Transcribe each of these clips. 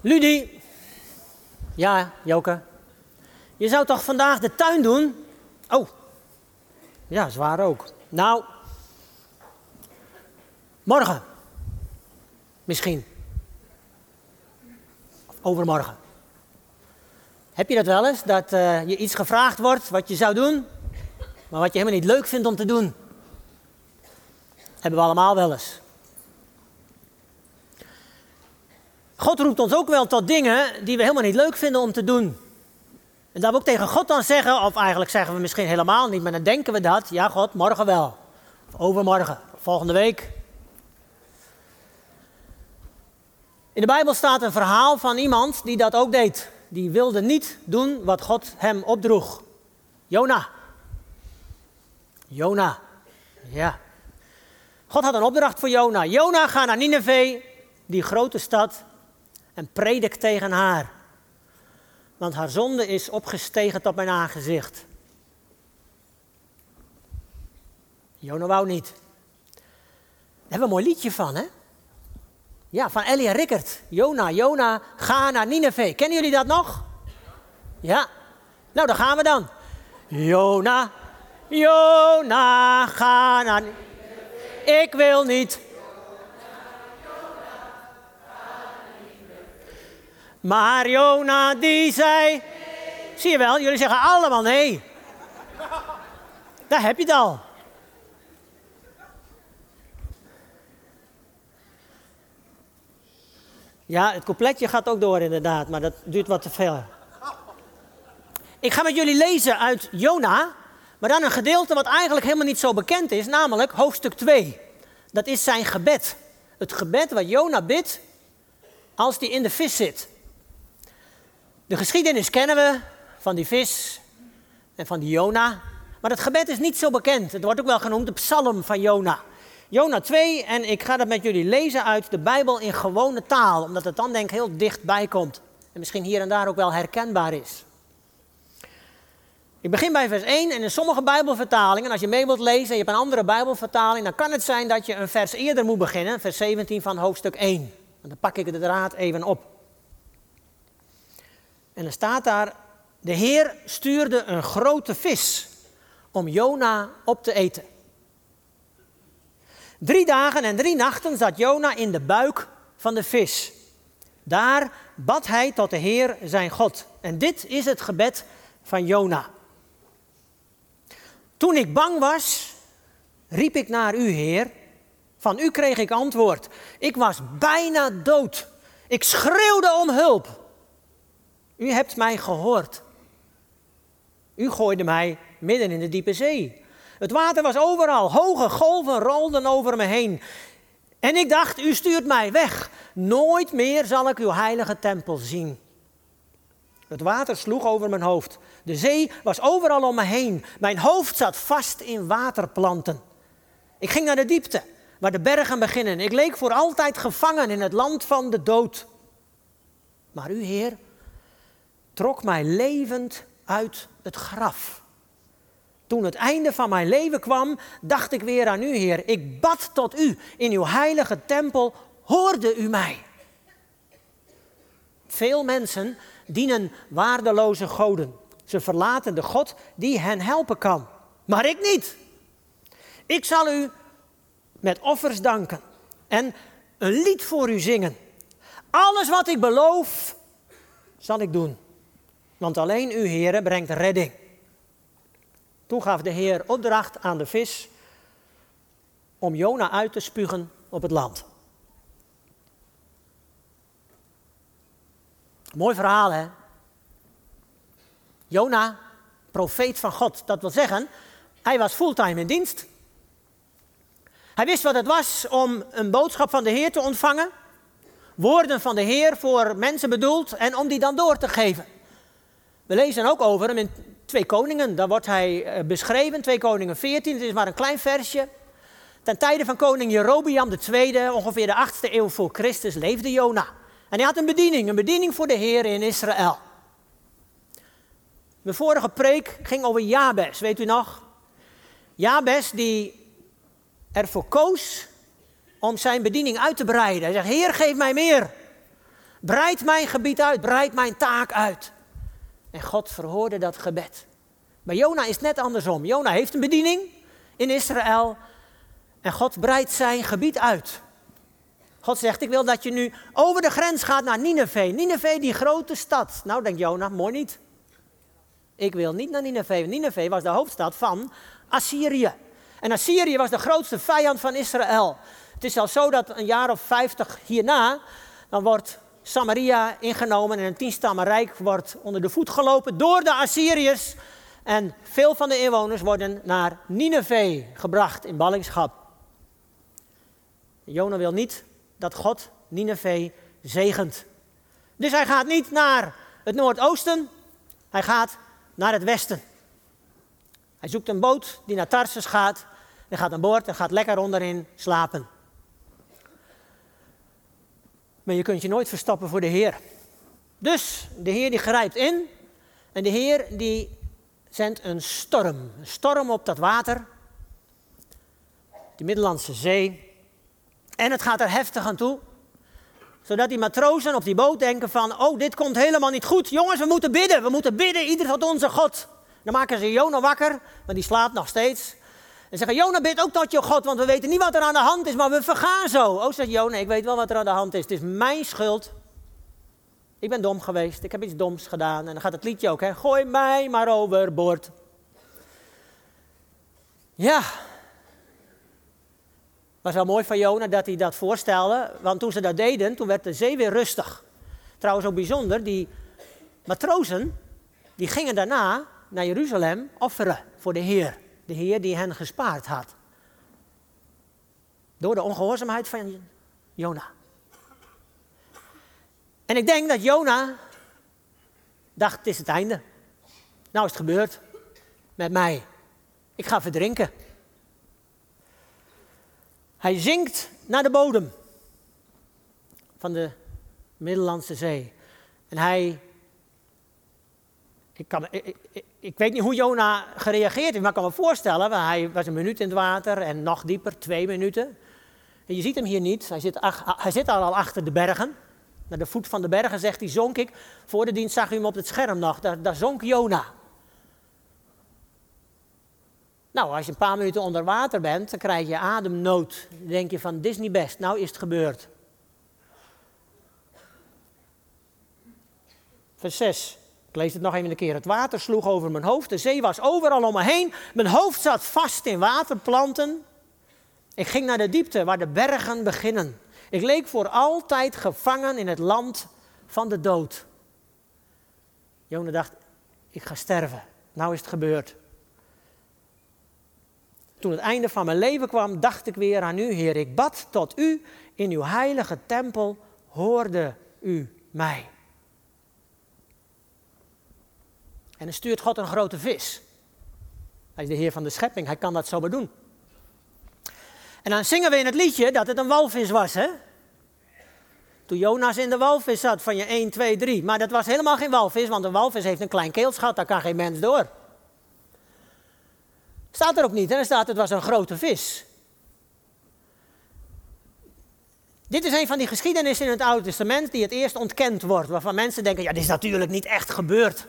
Ludi. Ja, Joke. Je zou toch vandaag de tuin doen? Oh. Ja, zwaar ook. Nou. Morgen. Misschien. Of overmorgen. Heb je dat wel eens? Dat uh, je iets gevraagd wordt wat je zou doen, maar wat je helemaal niet leuk vindt om te doen. Hebben we allemaal wel eens. God roept ons ook wel tot dingen die we helemaal niet leuk vinden om te doen. En dat we ook tegen God dan zeggen, of eigenlijk zeggen we misschien helemaal niet, maar dan denken we dat, ja God, morgen wel. Overmorgen, volgende week. In de Bijbel staat een verhaal van iemand die dat ook deed. Die wilde niet doen wat God hem opdroeg. Jona. Jona. Ja. God had een opdracht voor Jona. Jona, ga naar Nineveh, die grote stad, en predik tegen haar. Want haar zonde is opgestegen tot mijn aangezicht. Jona wou niet. Daar hebben we een mooi liedje van, hè? Ja, van Elia Rickert. Jona, Jona, ga naar Nineveh. Kennen jullie dat nog? Ja. Nou, daar gaan we dan. Jona, Jona, ga naar Ik wil niet. Maar Jona die zei, zie je wel, jullie zeggen allemaal nee. Daar heb je het al. Ja, het coupletje gaat ook door inderdaad, maar dat duurt wat te veel. Ik ga met jullie lezen uit Jona, maar dan een gedeelte wat eigenlijk helemaal niet zo bekend is, namelijk hoofdstuk 2. Dat is zijn gebed. Het gebed wat Jona bidt als hij in de vis zit. De geschiedenis kennen we van die vis en van die Jona. Maar het gebed is niet zo bekend. Het wordt ook wel genoemd de psalm van Jona. Jona 2 en ik ga dat met jullie lezen uit de Bijbel in gewone taal. Omdat het dan denk ik heel dichtbij komt. En misschien hier en daar ook wel herkenbaar is. Ik begin bij vers 1 en in sommige Bijbelvertalingen, als je mee wilt lezen en je hebt een andere Bijbelvertaling, dan kan het zijn dat je een vers eerder moet beginnen, vers 17 van hoofdstuk 1. En dan pak ik de draad even op. En dan staat daar, de Heer stuurde een grote vis om Jona op te eten. Drie dagen en drie nachten zat Jona in de buik van de vis. Daar bad hij tot de Heer zijn God. En dit is het gebed van Jona. Toen ik bang was, riep ik naar u, Heer. Van u kreeg ik antwoord. Ik was bijna dood. Ik schreeuwde om hulp. U hebt mij gehoord. U gooide mij midden in de diepe zee. Het water was overal, hoge golven rolden over me heen. En ik dacht, u stuurt mij weg. Nooit meer zal ik uw heilige tempel zien. Het water sloeg over mijn hoofd. De zee was overal om me heen. Mijn hoofd zat vast in waterplanten. Ik ging naar de diepte, waar de bergen beginnen. Ik leek voor altijd gevangen in het land van de dood. Maar u, Heer, trok mij levend uit het graf. Toen het einde van mijn leven kwam, dacht ik weer aan u, Heer. Ik bad tot u in uw heilige tempel, hoorde u mij. Veel mensen dienen waardeloze goden. Ze verlaten de God die hen helpen kan. Maar ik niet. Ik zal u met offers danken en een lied voor u zingen. Alles wat ik beloof, zal ik doen. Want alleen u, Heer, brengt redding. Toen gaf de Heer opdracht aan de vis om Jona uit te spugen op het land. Mooi verhaal, hè? Jona, profeet van God. Dat wil zeggen, hij was fulltime in dienst. Hij wist wat het was om een boodschap van de Heer te ontvangen. Woorden van de Heer voor mensen bedoeld en om die dan door te geven. We lezen ook over hem in Twee Koningen. Daar wordt hij eh, beschreven, Twee Koningen 14. Het is maar een klein versje. Ten tijde van koning Jerobiam II, ongeveer de 8e eeuw voor Christus, leefde Jona. En hij had een bediening, een bediening voor de Heer in Israël. Mijn vorige preek ging over Jabes, weet u nog? Jabes die ervoor koos om zijn bediening uit te breiden. Hij zegt, Heer, geef mij meer. Breid mijn gebied uit, breid mijn taak uit. En God verhoorde dat gebed. Bij Jona is net andersom. Jona heeft een bediening in Israël en God breidt zijn gebied uit. God zegt, ik wil dat je nu over de grens gaat naar Nineveh. Nineveh, die grote stad. Nou, denkt Jona, mooi niet. Ik wil niet naar Nineveh. Nineveh was de hoofdstad van Assyrië. En Assyrië was de grootste vijand van Israël. Het is zelfs zo dat een jaar of vijftig hierna, dan wordt Samaria ingenomen en een tienstammenrijk wordt onder de voet gelopen door de Assyriërs. En veel van de inwoners worden naar Nineveh gebracht in ballingschap. Jona wil niet dat God Nineveh zegent. Dus hij gaat niet naar het noordoosten, hij gaat naar het westen. Hij zoekt een boot die naar Tarsus gaat. Hij gaat aan boord en gaat lekker onderin slapen. Maar je kunt je nooit verstappen voor de Heer. Dus de Heer die grijpt in en de Heer die zendt een storm. Een storm op dat water, die Middellandse Zee. En het gaat er heftig aan toe. Zodat die matrozen op die boot denken van, oh dit komt helemaal niet goed. Jongens, we moeten bidden, we moeten bidden, ieder tot onze God. Dan maken ze Jona wakker, maar die slaapt nog steeds. En zeggen, Jona, bid ook tot je God, want we weten niet wat er aan de hand is, maar we vergaan zo. Oh, zegt Jona, ik weet wel wat er aan de hand is. Het is mijn schuld. Ik ben dom geweest, ik heb iets doms gedaan. En dan gaat het liedje ook, hè. Gooi mij maar overboord. Ja. Was wel mooi van Jona dat hij dat voorstelde, want toen ze dat deden, toen werd de zee weer rustig. Trouwens ook bijzonder, die matrozen, die gingen daarna naar Jeruzalem offeren voor de Heer. De Heer die hen gespaard had. Door de ongehoorzaamheid van Jona. En ik denk dat Jona dacht, het is het einde. Nou is het gebeurd met mij. Ik ga verdrinken. Hij zinkt naar de bodem van de Middellandse Zee. En hij ik, kan, ik, weet niet hoe Jona gereageerd heeft, maar ik kan me voorstellen, hij was een minuut in het water en nog dieper, twee minuten. En je ziet hem hier niet, hij zit, hij zit al achter de bergen. Naar de voet van de bergen, zegt hij, zonk ik. Voor de dienst zag u hem op het scherm nog, daar, daar zonk Jona. Nou, als je een paar minuten onder water bent, dan krijg je ademnood. Dan denk je van, dit is niet best, nou is het gebeurd. Vers 6. Ik lees het nog even een keer. Het water sloeg over mijn hoofd. De zee was overal om me heen. Mijn hoofd zat vast in waterplanten. Ik ging naar de diepte waar de bergen beginnen. Ik leek voor altijd gevangen in het land van de dood. Jona dacht, ik ga sterven. Nou is het gebeurd. Toen het einde van mijn leven kwam, dacht ik weer aan u, Heer. Ik bad tot u in uw heilige tempel, hoorde u mij. En dan stuurt God een grote vis. Hij is de Heer van de schepping, hij kan dat zomaar doen. En dan zingen we in het liedje dat het een walvis was, hè? Toen Jonas in de walvis zat van je 1, 2, 3. Maar dat was helemaal geen walvis, want een walvis heeft een klein keelschat, daar kan geen mens door. Staat er ook niet? Er staat het was een grote vis. Dit is een van die geschiedenissen in het Oude Testament die het eerst ontkend wordt. Waarvan mensen denken, ja, dit is natuurlijk niet echt gebeurd.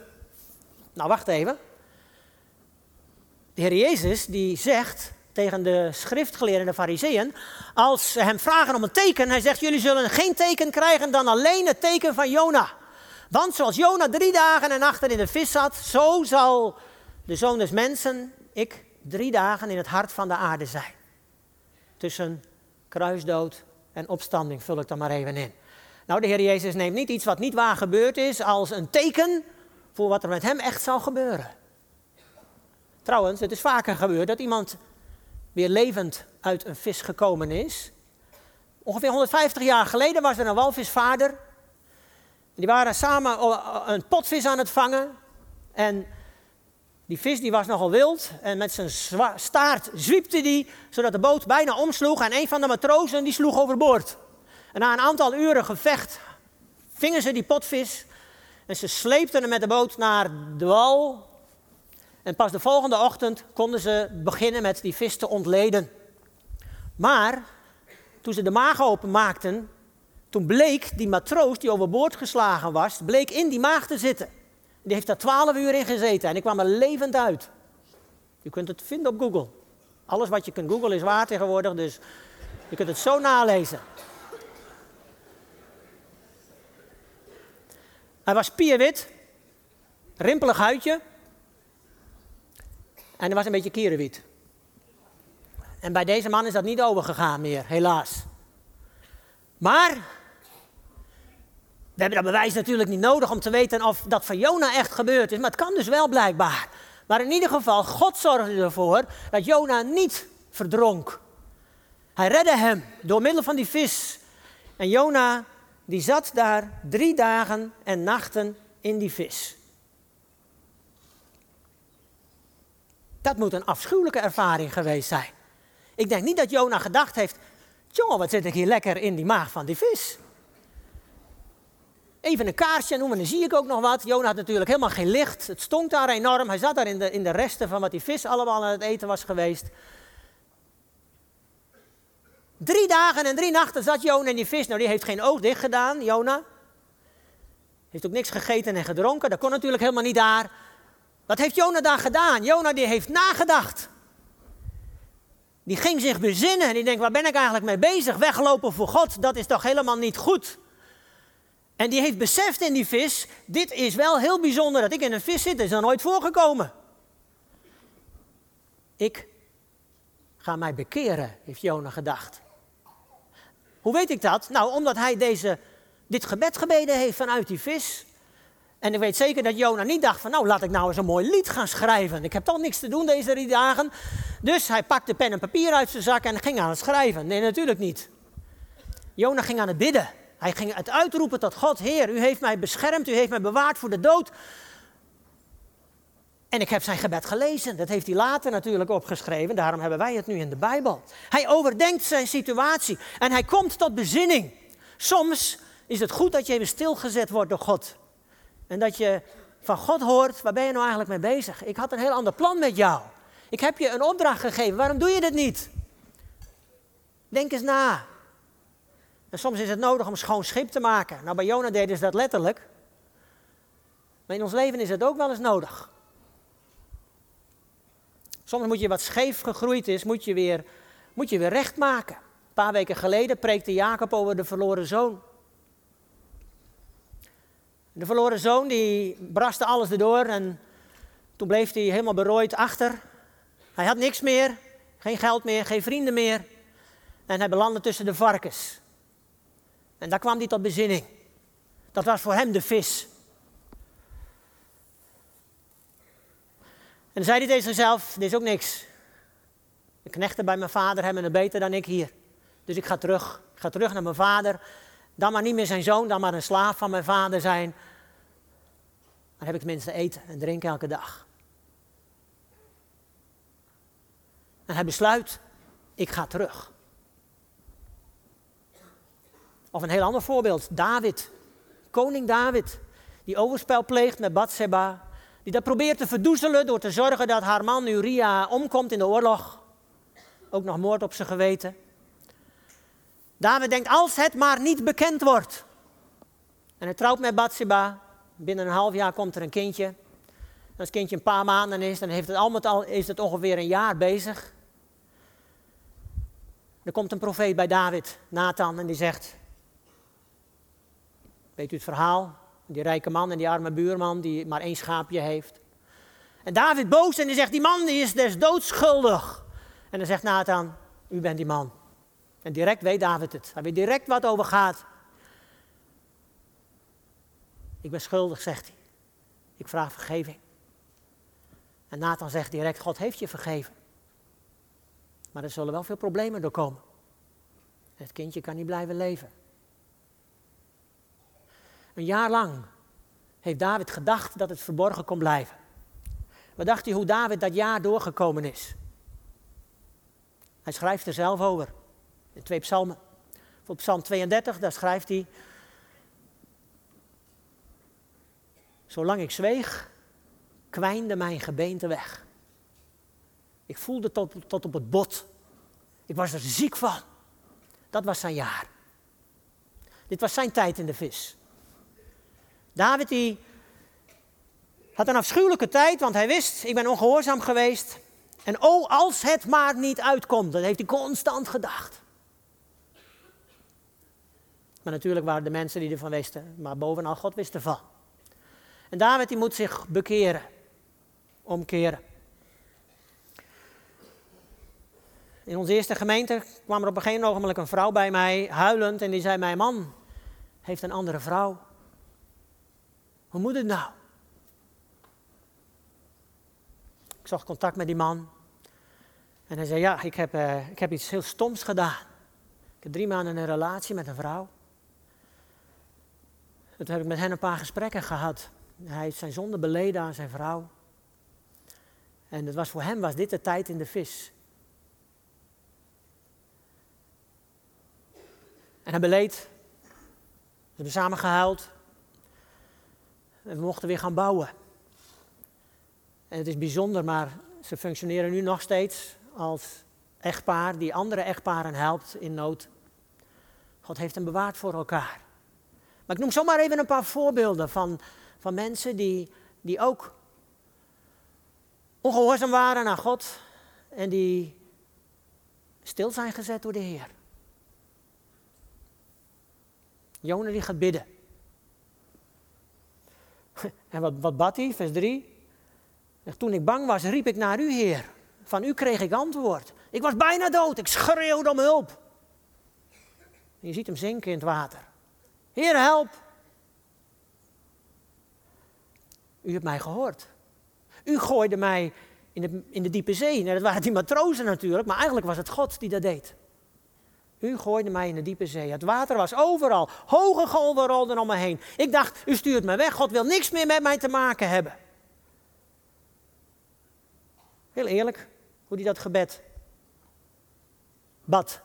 Nou, wacht even. De Heer Jezus die zegt tegen de schriftgeleerden, de fariseeën, als ze hem vragen om een teken, hij zegt, jullie zullen geen teken krijgen dan alleen het teken van Jona. Want zoals Jona drie dagen en nachten in de vis zat, zo zal de zoon des mensen, ik, drie dagen in het hart van de aarde zijn. Tussen kruisdood en opstanding, vul ik dan maar even in. Nou, de Heer Jezus neemt niet iets wat niet waar gebeurd is als een teken voor wat er met hem echt zal gebeuren. Trouwens, het is vaker gebeurd dat iemand weer levend uit een vis gekomen is. Ongeveer 150 jaar geleden was er een walvisvader. Die waren samen een potvis aan het vangen. En die vis die was nogal wild. En met zijn staart zwiepte die, zodat de boot bijna omsloeg. En een van de matrozen die sloeg overboord. En na een aantal uren gevecht vingen ze die potvis en ze sleepten hem met de boot naar de wal. En pas de volgende ochtend konden ze beginnen met die vis te ontleden. Maar toen ze de maag openmaakten, Toen bleek die matroos die overboord geslagen was, bleek in die maag te zitten. Die heeft daar twaalf uur in gezeten en ik kwam er levend uit. Je kunt het vinden op Google. Alles wat je kunt googlen is waar tegenwoordig, dus je kunt het zo nalezen. Hij was spierwit, rimpelig huidje en hij was een beetje kierenwit. En bij deze man is dat niet overgegaan meer, helaas. Maar we hebben dat bewijs natuurlijk niet nodig om te weten of dat van Jona echt gebeurd is. Maar het kan dus wel blijkbaar. Maar in ieder geval, God zorgde ervoor dat Jona niet verdronk. Hij redde hem door middel van die vis. En Jona, die zat daar drie dagen en nachten in die vis. Dat moet een afschuwelijke ervaring geweest zijn. Ik denk niet dat Jona gedacht heeft: jongen, wat zit ik hier lekker in die maag van die vis. Even een kaarsje noemen, dan zie ik ook nog wat. Jona had natuurlijk helemaal geen licht. Het stonk daar enorm. Hij zat daar in de, in de resten van wat die vis allemaal aan het eten was geweest. Drie dagen en drie nachten zat Jona in die vis. Nou, die heeft geen oog dicht gedaan, Jona. Heeft ook niks gegeten en gedronken. Dat kon natuurlijk helemaal niet daar. Wat heeft Jona daar gedaan? Jona die heeft nagedacht. Die ging zich bezinnen en die denkt, waar ben ik eigenlijk mee bezig? Weglopen voor God, dat is toch helemaal niet goed? En die heeft beseft in die vis, dit is wel heel bijzonder dat ik in een vis zit, dat is nog nooit voorgekomen. Ik ga mij bekeren, heeft Jona gedacht. Hoe weet ik dat? Nou, omdat hij deze, dit gebed gebeden heeft vanuit die vis. En ik weet zeker dat Jona niet dacht van, nou laat ik nou eens een mooi lied gaan schrijven. Ik heb toch niks te doen deze drie dagen. Dus hij pakte pen en papier uit zijn zak en ging aan het schrijven. Nee, natuurlijk niet. Jona ging aan het bidden. Hij ging het uitroepen tot God, Heer, u heeft mij beschermd, u heeft mij bewaard voor de dood. En ik heb zijn gebed gelezen. Dat heeft hij later natuurlijk opgeschreven. Daarom hebben wij het nu in de Bijbel. Hij overdenkt zijn situatie en hij komt tot bezinning. Soms is het goed dat je even stilgezet wordt door God. En dat je van God hoort, waar ben je nou eigenlijk mee bezig? Ik had een heel ander plan met jou. Ik heb je een opdracht gegeven, waarom doe je dit niet? Denk eens na. En soms is het nodig om schoon schip te maken. Nou, bij Jona deden ze dat letterlijk. Maar in ons leven is het ook wel eens nodig. Soms moet je wat scheef gegroeid is, moet je weer, moet je weer recht maken. Een paar weken geleden preekte Jacob over de verloren zoon. De verloren zoon die braste alles erdoor en toen bleef hij helemaal berooid achter. Hij had niks meer, geen geld meer, geen vrienden meer. En hij belandde tussen de varkens. En daar kwam hij tot bezinning. Dat was voor hem de vis. Dan zei hij tegen zichzelf, dit is ook niks. De knechten bij mijn vader hebben het beter dan ik hier. Dus ik ga terug. Ik ga terug naar mijn vader. Dan maar niet meer zijn zoon, dan maar een slaaf van mijn vader zijn. Dan heb ik tenminste eten en drinken elke dag. En hij besluit, ik ga terug. Of een heel ander voorbeeld, David. Koning David, die overspel pleegt met Bathseba. Die dat probeert te verdoezelen door te zorgen dat haar man Uria omkomt in de oorlog. Ook nog moord op zijn geweten. David denkt, als het maar niet bekend wordt. En hij trouwt met Bathseba. Binnen een half jaar komt er een kindje. Als het kindje een paar maanden is, dan heeft het al met al, is het ongeveer een jaar bezig. Er komt een profeet bij David, Nathan, en die zegt: Weet u het verhaal? Die rijke man en die arme buurman die maar één schaapje heeft. En David boos en die zegt, die man die is des doodschuldig. En dan zegt Nathan, u bent die man. En direct weet David het. Hij weet direct wat over gaat. Ik ben schuldig, zegt hij. Ik vraag vergeving. En Nathan zegt direct, God heeft je vergeven. Maar er zullen wel veel problemen doorkomen. Het kindje kan niet blijven leven. Een jaar lang heeft David gedacht dat het verborgen kon blijven. Wat dacht u hoe David dat jaar doorgekomen is? Hij schrijft er zelf over. In twee psalmen. Voor psalm 32, daar schrijft hij. Zolang ik zweeg, kwijnde mijn gebeente weg. Ik voelde tot, tot op het bot. Ik was er ziek van. Dat was zijn jaar. Dit was zijn tijd in de vis. David die had een afschuwelijke tijd, want hij wist, ik ben ongehoorzaam geweest. En oh, als het maar niet uitkomt, dat heeft hij constant gedacht. Maar natuurlijk waren de mensen die ervan wisten, maar bovenal God wist ervan. En David die moet zich bekeren, omkeren. In onze eerste gemeente kwam er op een gegeven ogenblik een vrouw bij mij, huilend, en die zei: Mijn man heeft een andere vrouw. Hoe moet het nou? Ik zocht contact met die man. En hij zei: Ja, ik heb, uh, ik heb iets heel stoms gedaan. Ik heb drie maanden een relatie met een vrouw. toen heb ik met hen een paar gesprekken gehad. Hij heeft zijn zonde beleden aan zijn vrouw. En het was voor hem was dit de tijd in de vis. En hij beleed. We hebben samen gehuild. En we mochten weer gaan bouwen. En het is bijzonder, maar ze functioneren nu nog steeds als echtpaar die andere echtparen helpt in nood. God heeft hem bewaard voor elkaar. Maar ik noem zomaar even een paar voorbeelden van, van mensen die, die ook ongehoorzaam waren aan God en die stil zijn gezet door de Heer. Jona die gaat bidden. En wat, wat bad hij? Vers 3. Toen ik bang was, riep ik naar u, Heer. Van u kreeg ik antwoord. Ik was bijna dood. Ik schreeuwde om hulp. Je ziet hem zinken in het water. Heer, help. U hebt mij gehoord. U gooide mij in de, in de diepe zee. Nou, dat waren die matrozen natuurlijk, maar eigenlijk was het God die dat deed. U gooide mij in de diepe zee. Het water was overal. Hoge golven rolden om me heen. Ik dacht, u stuurt me weg. God wil niks meer met mij te maken hebben. Heel eerlijk, hoe die dat gebed bad.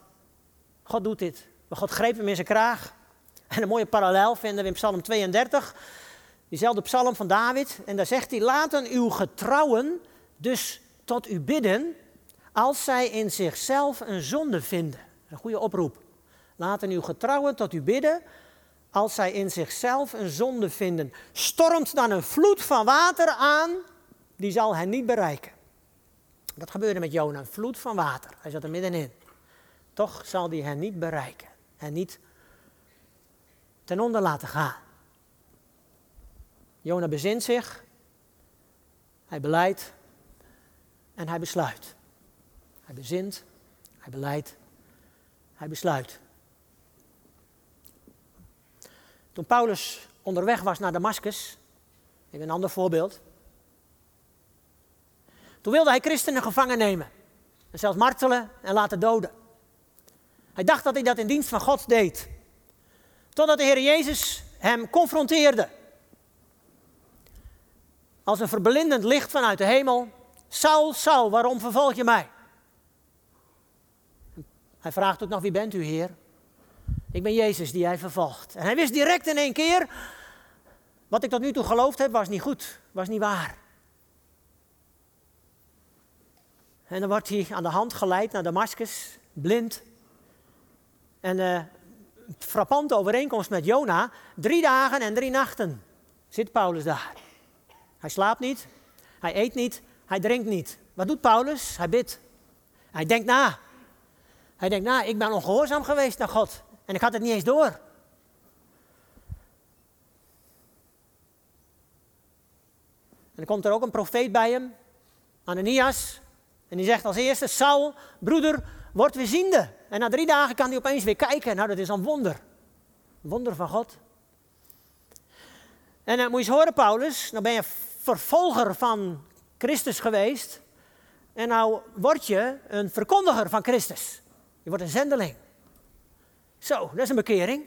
God doet dit. Maar God greep hem in zijn kraag. En een mooie parallel vinden we in Psalm 32. Diezelfde psalm van David. En daar zegt hij, laten uw getrouwen dus tot u bidden als zij in zichzelf een zonde vinden. Een goede oproep. Laten uw getrouwen tot u bidden als zij in zichzelf een zonde vinden. Stormt dan een vloed van water aan, die zal hen niet bereiken. Dat gebeurde met Jona, een vloed van water. Hij zat er middenin. Toch zal die hen niet bereiken en niet ten onder laten gaan. Jona bezint zich, hij beleidt en hij besluit. Hij bezint, hij beleidt hij besluit. Toen Paulus onderweg was naar Damascus, even een ander voorbeeld. Toen wilde hij christenen gevangen nemen. En zelfs martelen en laten doden. Hij dacht dat hij dat in dienst van God deed. Totdat de Heer Jezus hem confronteerde. Als een verblindend licht vanuit de hemel. Saul, Saul, waarom vervolg je mij? Hij vraagt ook nog, wie bent u Heer? Ik ben Jezus die hij vervolgt. En hij wist direct in één keer, wat ik tot nu toe geloofd heb, was niet goed, was niet waar. En dan wordt hij aan de hand geleid naar Damascus, blind. En uh, frappante overeenkomst met Jona, drie dagen en drie nachten zit Paulus daar. Hij slaapt niet, hij eet niet, hij drinkt niet. Wat doet Paulus? Hij bidt. Hij denkt na. Hij denkt, nou, ik ben ongehoorzaam geweest naar God. En ik had het niet eens door. En dan komt er ook een profeet bij hem, Ananias. En die zegt als eerste, Saul, broeder, word weer ziende. En na drie dagen kan hij opeens weer kijken. Nou, dat is een wonder. Een wonder van God. En dan moet je eens horen, Paulus, dan ben je vervolger van Christus geweest. En nou word je een verkondiger van Christus. Je wordt een zendeling. Zo, dat is een bekering.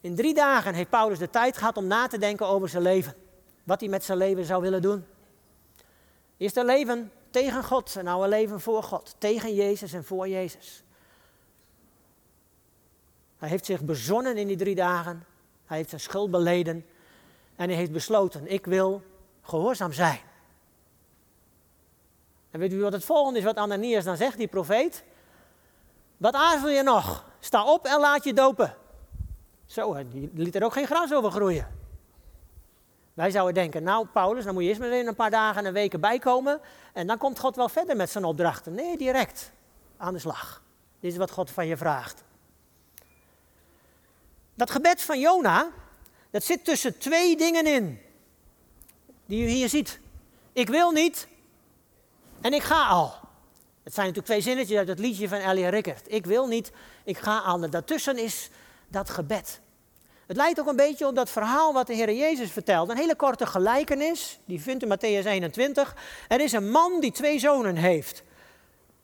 In drie dagen heeft Paulus de tijd gehad om na te denken over zijn leven. Wat hij met zijn leven zou willen doen. Eerst een leven tegen God en nou een leven voor God. Tegen Jezus en voor Jezus. Hij heeft zich bezonnen in die drie dagen. Hij heeft zijn schuld beleden. En hij heeft besloten, ik wil gehoorzaam zijn. En weet u wat het volgende is wat Ananias dan zegt, die profeet? Wat aarzel je nog? Sta op en laat je dopen. Zo, die liet er ook geen gras over groeien. Wij zouden denken, nou Paulus, dan moet je eerst maar in een paar dagen en weken bijkomen. En dan komt God wel verder met zijn opdrachten. Nee, direct aan de slag. Dit is wat God van je vraagt. Dat gebed van Jona, dat zit tussen twee dingen in. Die u hier ziet. Ik wil niet en ik ga al. Het zijn natuurlijk twee zinnetjes uit het liedje van Elia Rickert. Ik wil niet, ik ga al. En daartussen is dat gebed. Het lijkt ook een beetje op dat verhaal wat de Heer Jezus vertelt. Een hele korte gelijkenis, die vindt in Matthäus 21. Er is een man die twee zonen heeft,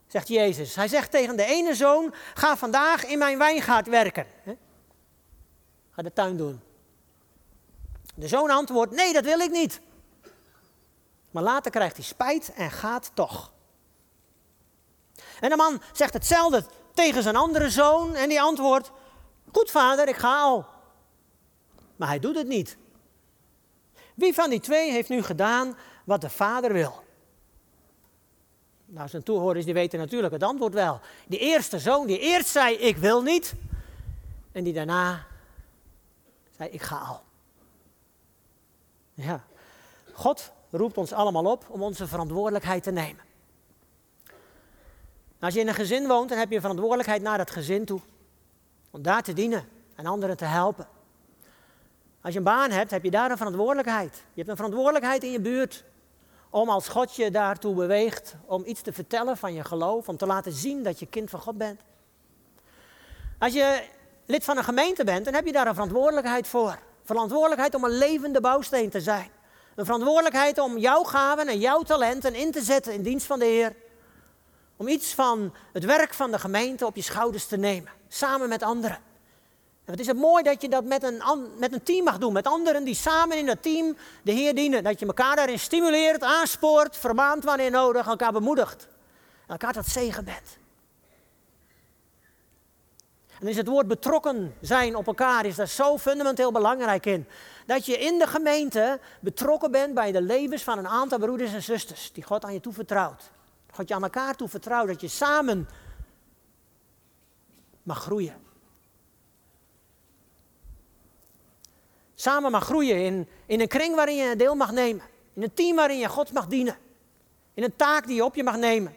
zegt Jezus. Hij zegt tegen de ene zoon, ga vandaag in mijn wijngaard werken. Ga de tuin doen. De zoon antwoordt, nee dat wil ik niet. Maar later krijgt hij spijt en gaat toch. En de man zegt hetzelfde tegen zijn andere zoon en die antwoordt, goed vader, ik ga al. Maar hij doet het niet. Wie van die twee heeft nu gedaan wat de vader wil? Nou, zijn toehoorders die weten natuurlijk het antwoord wel. Die eerste zoon die eerst zei ik wil niet. En die daarna zei ik ga al. Ja, God roept ons allemaal op om onze verantwoordelijkheid te nemen. Als je in een gezin woont, dan heb je een verantwoordelijkheid naar het gezin toe. Om daar te dienen en anderen te helpen. Als je een baan hebt, heb je daar een verantwoordelijkheid. Je hebt een verantwoordelijkheid in je buurt. Om als God je daartoe beweegt, om iets te vertellen van je geloof, om te laten zien dat je kind van God bent. Als je lid van een gemeente bent, dan heb je daar een verantwoordelijkheid voor. Verantwoordelijkheid om een levende bouwsteen te zijn. Een verantwoordelijkheid om jouw gaven en jouw talenten in te zetten in dienst van de Heer. Om iets van het werk van de gemeente op je schouders te nemen, samen met anderen. En het is het mooi dat je dat met een, met een team mag doen, met anderen die samen in dat team de Heer dienen. Dat je elkaar daarin stimuleert, aanspoort, vermaant wanneer nodig, elkaar bemoedigt. En elkaar tot zegen bent. En is het woord betrokken zijn op elkaar is daar zo fundamenteel belangrijk in. Dat je in de gemeente betrokken bent bij de levens van een aantal broeders en zusters die God aan je toevertrouwt. God je aan elkaar toevertrouwt, dat je samen mag groeien. Samen mag groeien in, in een kring waarin je deel mag nemen. In een team waarin je God mag dienen. In een taak die je op je mag nemen.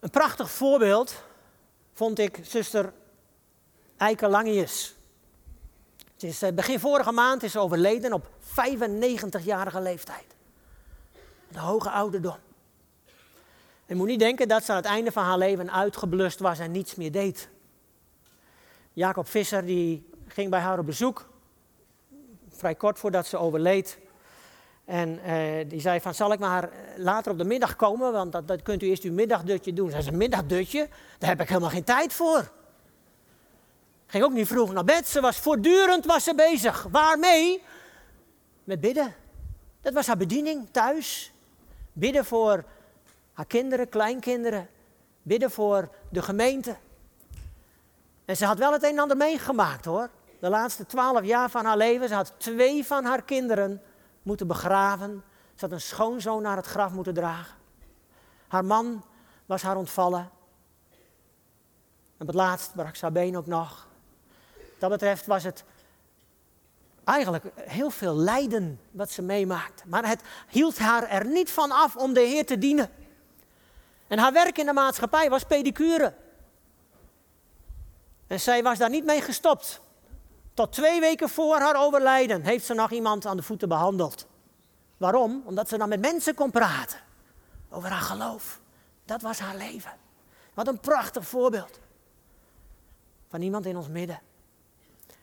Een prachtig voorbeeld vond ik zuster Eike Langius. Ze is eh, begin vorige maand is overleden op 95-jarige leeftijd. De hoge ouderdom. Je moet niet denken dat ze aan het einde van haar leven uitgeblust was en niets meer deed. Jacob Visser die ging bij haar op bezoek, vrij kort voordat ze overleed. En uh, die zei van, zal ik maar later op de middag komen, want dat, dat kunt u eerst uw middagdutje doen. Zij zei, middagdutje? Daar heb ik helemaal geen tijd voor. Ging ook niet vroeg naar bed, ze was voortdurend was ze bezig. Waarmee? Met bidden. Dat was haar bediening thuis. Bidden voor haar kinderen, kleinkinderen. Bidden voor de gemeente. En ze had wel het een en ander meegemaakt hoor. De laatste twaalf jaar van haar leven. Ze had twee van haar kinderen moeten begraven. Ze had een schoonzoon naar het graf moeten dragen. Haar man was haar ontvallen. En op het laatst brak ze haar been ook nog. Dat betreft was het eigenlijk heel veel lijden wat ze meemaakte. Maar het hield haar er niet van af om de Heer te dienen. En haar werk in de maatschappij was pedicure. En zij was daar niet mee gestopt. Tot twee weken voor haar overlijden heeft ze nog iemand aan de voeten behandeld. Waarom? Omdat ze dan met mensen kon praten. Over haar geloof. Dat was haar leven. Wat een prachtig voorbeeld. Van iemand in ons midden.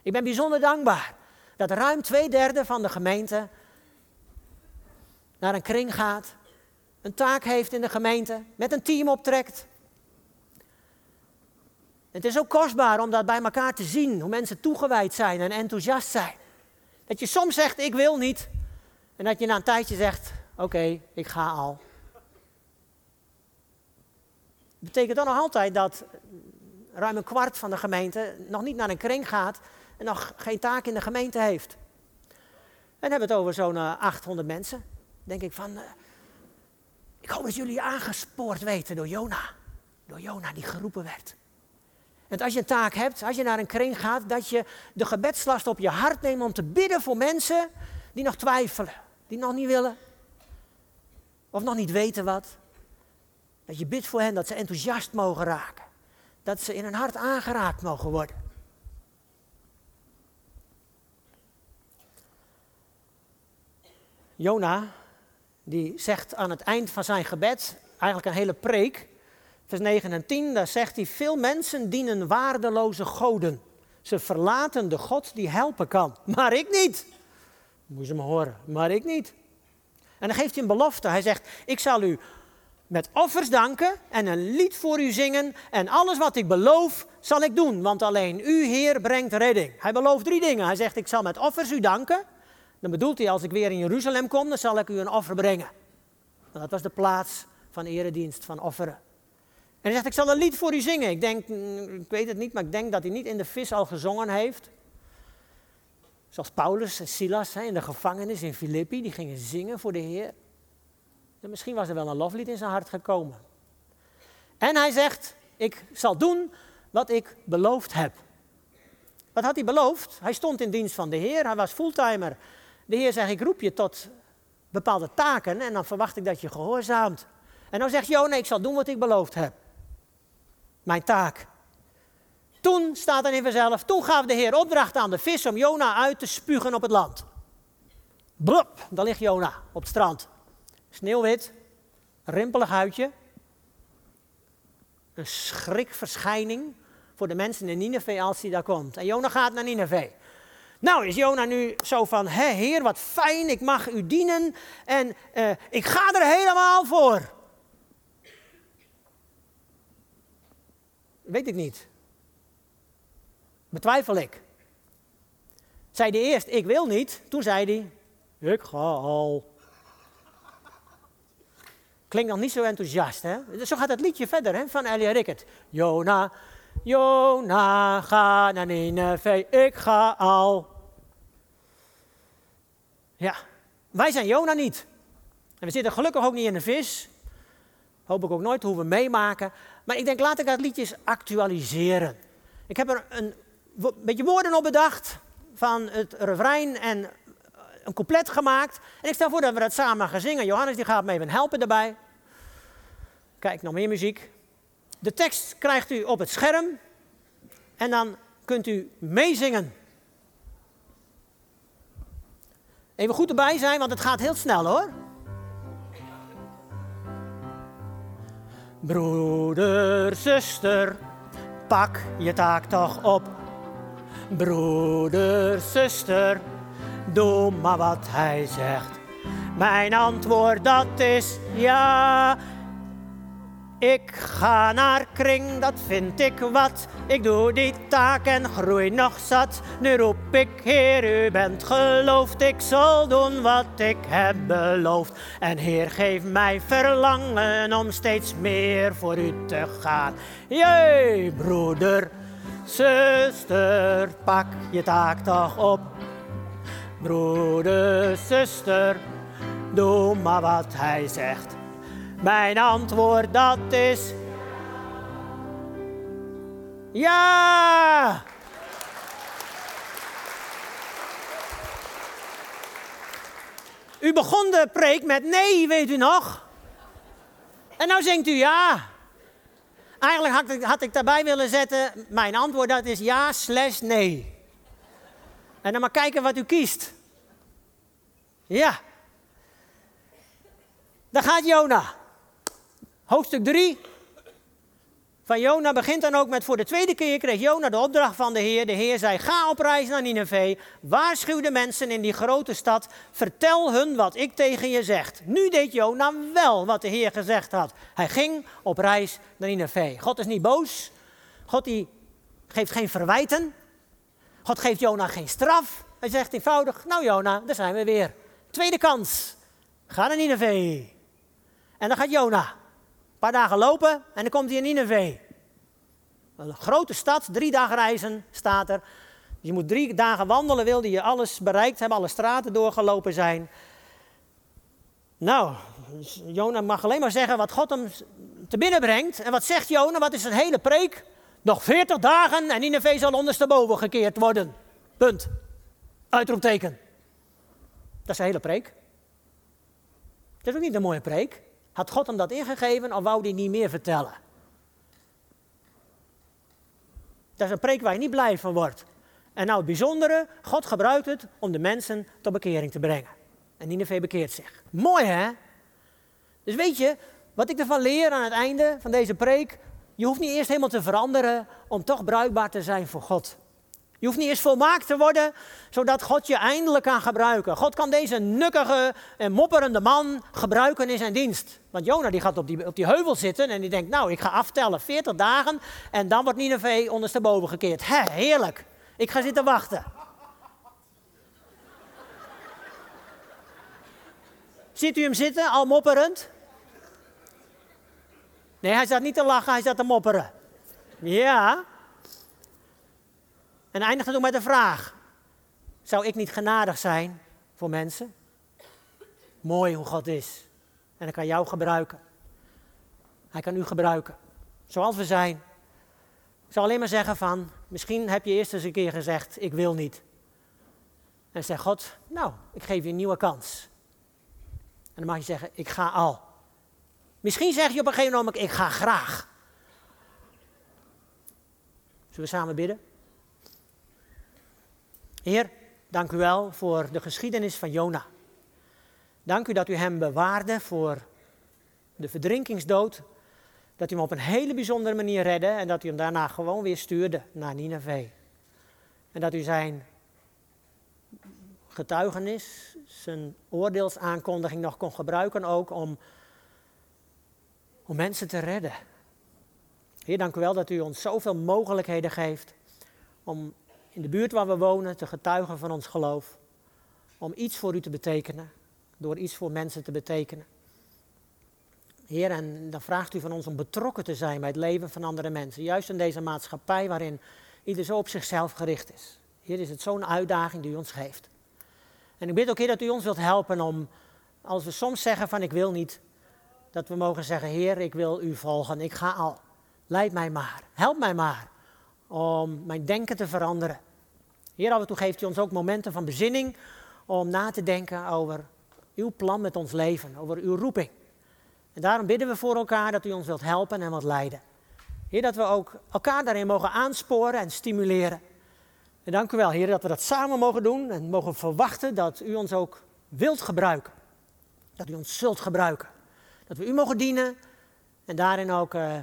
Ik ben bijzonder dankbaar dat ruim twee derde van de gemeente naar een kring gaat. Een taak heeft in de gemeente. Met een team optrekt. Het is ook kostbaar om dat bij elkaar te zien, hoe mensen toegewijd zijn en enthousiast zijn. Dat je soms zegt, ik wil niet, en dat je na een tijdje zegt, oké, ik ga al. Dat betekent dan nog altijd dat ruim een kwart van de gemeente nog niet naar een kring gaat en nog geen taak in de gemeente heeft. En hebben het over zo'n 800 eh, mensen. denk ik van, uh, ik hoop dat jullie aangespoord weten door Jona. Door Jona die geroepen werd. En als je een taak hebt, als je naar een kring gaat, dat je de gebedslast op je hart neemt om te bidden voor mensen die nog twijfelen, die nog niet willen. Of nog niet weten wat. Dat je bidt voor hen dat ze enthousiast mogen raken. Dat ze in hun hart aangeraakt mogen worden. Jona, die zegt aan het eind van zijn gebed, eigenlijk een hele preek, vers 9 en 10, daar zegt hij, veel mensen dienen waardeloze goden. Ze verlaten de God die helpen kan, maar ik niet. Moet je me horen, maar ik niet. En dan geeft hij een belofte. Hij zegt, ik zal u met offers danken en een lied voor u zingen en alles wat ik beloof zal ik doen, want alleen u Heer brengt redding. Hij belooft drie dingen. Hij zegt, ik zal met offers u danken. Dan bedoelt hij, als ik weer in Jeruzalem kom, dan zal ik u een offer brengen. dat was de plaats van eredienst, van offeren. En hij zegt, ik zal een lied voor u zingen. Ik denk, mm, ik weet het niet, maar ik denk dat hij niet in de vis al gezongen heeft. Zoals Paulus en Silas in de gevangenis in Filippi, die gingen zingen voor de Heer. En misschien was er wel een loflied in zijn hart gekomen. En hij zegt, ik zal doen wat ik beloofd heb. Wat had hij beloofd? Hij stond in dienst van de Heer, hij was fulltimer. De Heer zegt, ik roep je tot bepaalde taken en dan verwacht ik dat je gehoorzaamt. En dan zegt Jona, ik zal doen wat ik beloofd heb. Mijn taak. Toen staat er in vanzelf, toen gaf de Heer opdracht aan de vis om Jona uit te spugen op het land. Blup, daar ligt Jona op het strand. Sneeuwwit, rimpelig huidje. Een schrikverschijning voor de mensen in Nineveh als hij daar komt. En Jona gaat naar Nineveh. Nou is Jona nu zo van, hé heer, wat fijn, ik mag u dienen en uh, ik ga er helemaal voor. Weet ik niet. Betwijfel ik. Zei hij eerst, ik wil niet. Toen zei hij, ik ga al. Klinkt nog niet zo enthousiast, hè? Zo gaat het liedje verder, hè, van Elia Rickert. Jona, Jona, ga naar Nineveh, ik ga al. Ja, wij zijn Jona niet. En we zitten gelukkig ook niet in de vis. Hoop ik ook nooit hoeven meemaken. Maar ik denk, laat ik dat liedje actualiseren. Ik heb er een beetje woorden op bedacht van het refrein en een couplet gemaakt. En ik stel voor dat we dat samen gaan zingen. Johannes die gaat me even helpen daarbij. Kijk, nog meer muziek. De tekst krijgt u op het scherm. En dan kunt u meezingen. Even goed erbij zijn, want het gaat heel snel hoor. Broeder, zuster, pak je taak toch op. Broeder, zuster, doe maar wat hij zegt. Mijn antwoord dat is ja. Ik ga naar kring, dat vind ik wat. Ik doe die taak en groei nog zat. Nu roep ik, Heer, u bent geloofd. Ik zal doen wat ik heb beloofd. En Heer, geef mij verlangen om steeds meer voor u te gaan. Jee, broeder, zuster, pak je taak toch op. Broeder, zuster, doe maar wat hij zegt. Mijn antwoord dat is. Ja! U begon de preek met nee, weet u nog? En nou zingt u ja. Eigenlijk had ik, had ik daarbij willen zetten, mijn antwoord dat is ja slash nee. En dan maar kijken wat u kiest. Ja. Daar gaat Jona. Hoofdstuk 3 van Jona begint dan ook met voor de tweede keer kreeg Jona de opdracht van de Heer. De Heer zei, ga op reis naar Nineveh, waarschuw de mensen in die grote stad, vertel hun wat ik tegen je zeg. Nu deed Jona wel wat de Heer gezegd had. Hij ging op reis naar Nineveh. God is niet boos. God die geeft geen verwijten. God geeft Jona geen straf. Hij zegt eenvoudig, nou Jona, daar zijn we weer. Tweede kans. Ga naar Nineveh. En dan gaat Jona paar dagen lopen en dan komt hij in Nineveh. Een grote stad, drie dagen reizen staat er. Je moet drie dagen wandelen, wilde je alles bereikt hebben, alle straten doorgelopen zijn. Nou, Jona mag alleen maar zeggen wat God hem te binnen brengt. En wat zegt Jona? Wat is een hele preek? Nog 40 dagen en Nineveh zal ondersteboven gekeerd worden. Punt. Uitroepteken. Dat is een hele preek. Dat is ook niet een mooie preek. Had God hem dat ingegeven of wou hij niet meer vertellen? Dat is een preek waar je niet blij van wordt. En nou het bijzondere, God gebruikt het om de mensen tot bekering te brengen. En Nineveh bekeert zich. Mooi hè? Dus weet je, wat ik ervan leer aan het einde van deze preek, je hoeft niet eerst helemaal te veranderen om toch bruikbaar te zijn voor God. Je hoeft niet eerst volmaakt te worden, zodat God je eindelijk kan gebruiken. God kan deze nukkige en mopperende man gebruiken in zijn dienst. Want Jona die gaat op die, op die heuvel zitten en die denkt, nou ik ga aftellen 40 dagen en dan wordt Nineveh ondersteboven gekeerd. Hé, heerlijk. Ik ga zitten wachten. Ziet u hem zitten, al mopperend? Nee, hij zat niet te lachen, hij zat te mopperen. Ja. En eindigt het ook met een vraag. Zou ik niet genadig zijn voor mensen? Mooi hoe God is. En hij kan jou gebruiken. Hij kan u gebruiken. Zoals we zijn. Ik zal alleen maar zeggen van, misschien heb je eerst eens een keer gezegd, ik wil niet. En zeg God, nou, ik geef je een nieuwe kans. En dan mag je zeggen, ik ga al. Misschien zeg je op een gegeven moment, ik ga graag. Zullen we samen bidden? Heer, dank u wel voor de geschiedenis van Jona. Dank u dat u hem bewaarde voor de verdrinkingsdood. Dat u hem op een hele bijzondere manier redde en dat u hem daarna gewoon weer stuurde naar Nineveh. En dat u zijn getuigenis, zijn oordeelsaankondiging nog kon gebruiken ook om, om mensen te redden. Heer, dank u wel dat u ons zoveel mogelijkheden geeft om in de buurt waar we wonen te getuigen van ons geloof. Om iets voor u te betekenen, door iets voor mensen te betekenen. Heer, en dan vraagt u van ons om betrokken te zijn bij het leven van andere mensen. Juist in deze maatschappij waarin ieder zo op zichzelf gericht is. Heer, is het zo'n uitdaging die u ons geeft. En ik bid ook, Heer, dat u ons wilt helpen om, als we soms zeggen van ik wil niet, dat we mogen zeggen, Heer, ik wil u volgen, ik ga al. Leid mij maar, help mij maar om mijn denken te veranderen. Heer, af en toe geeft u ons ook momenten van bezinning om na te denken over uw plan met ons leven, over uw roeping. En daarom bidden we voor elkaar dat u ons wilt helpen en wat leiden. Heer, dat we ook elkaar daarin mogen aansporen en stimuleren. En dank u wel, Heer, dat we dat samen mogen doen en mogen verwachten dat u ons ook wilt gebruiken. Dat u ons zult gebruiken. Dat we u mogen dienen en daarin ook uh,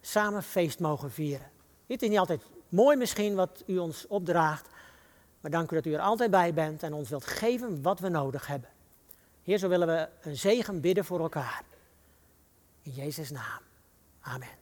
samen feest mogen vieren. Het is niet altijd mooi misschien wat u ons opdraagt, maar dank u dat u er altijd bij bent en ons wilt geven wat we nodig hebben. Heer, zo willen we een zegen bidden voor elkaar. In Jezus' naam. Amen.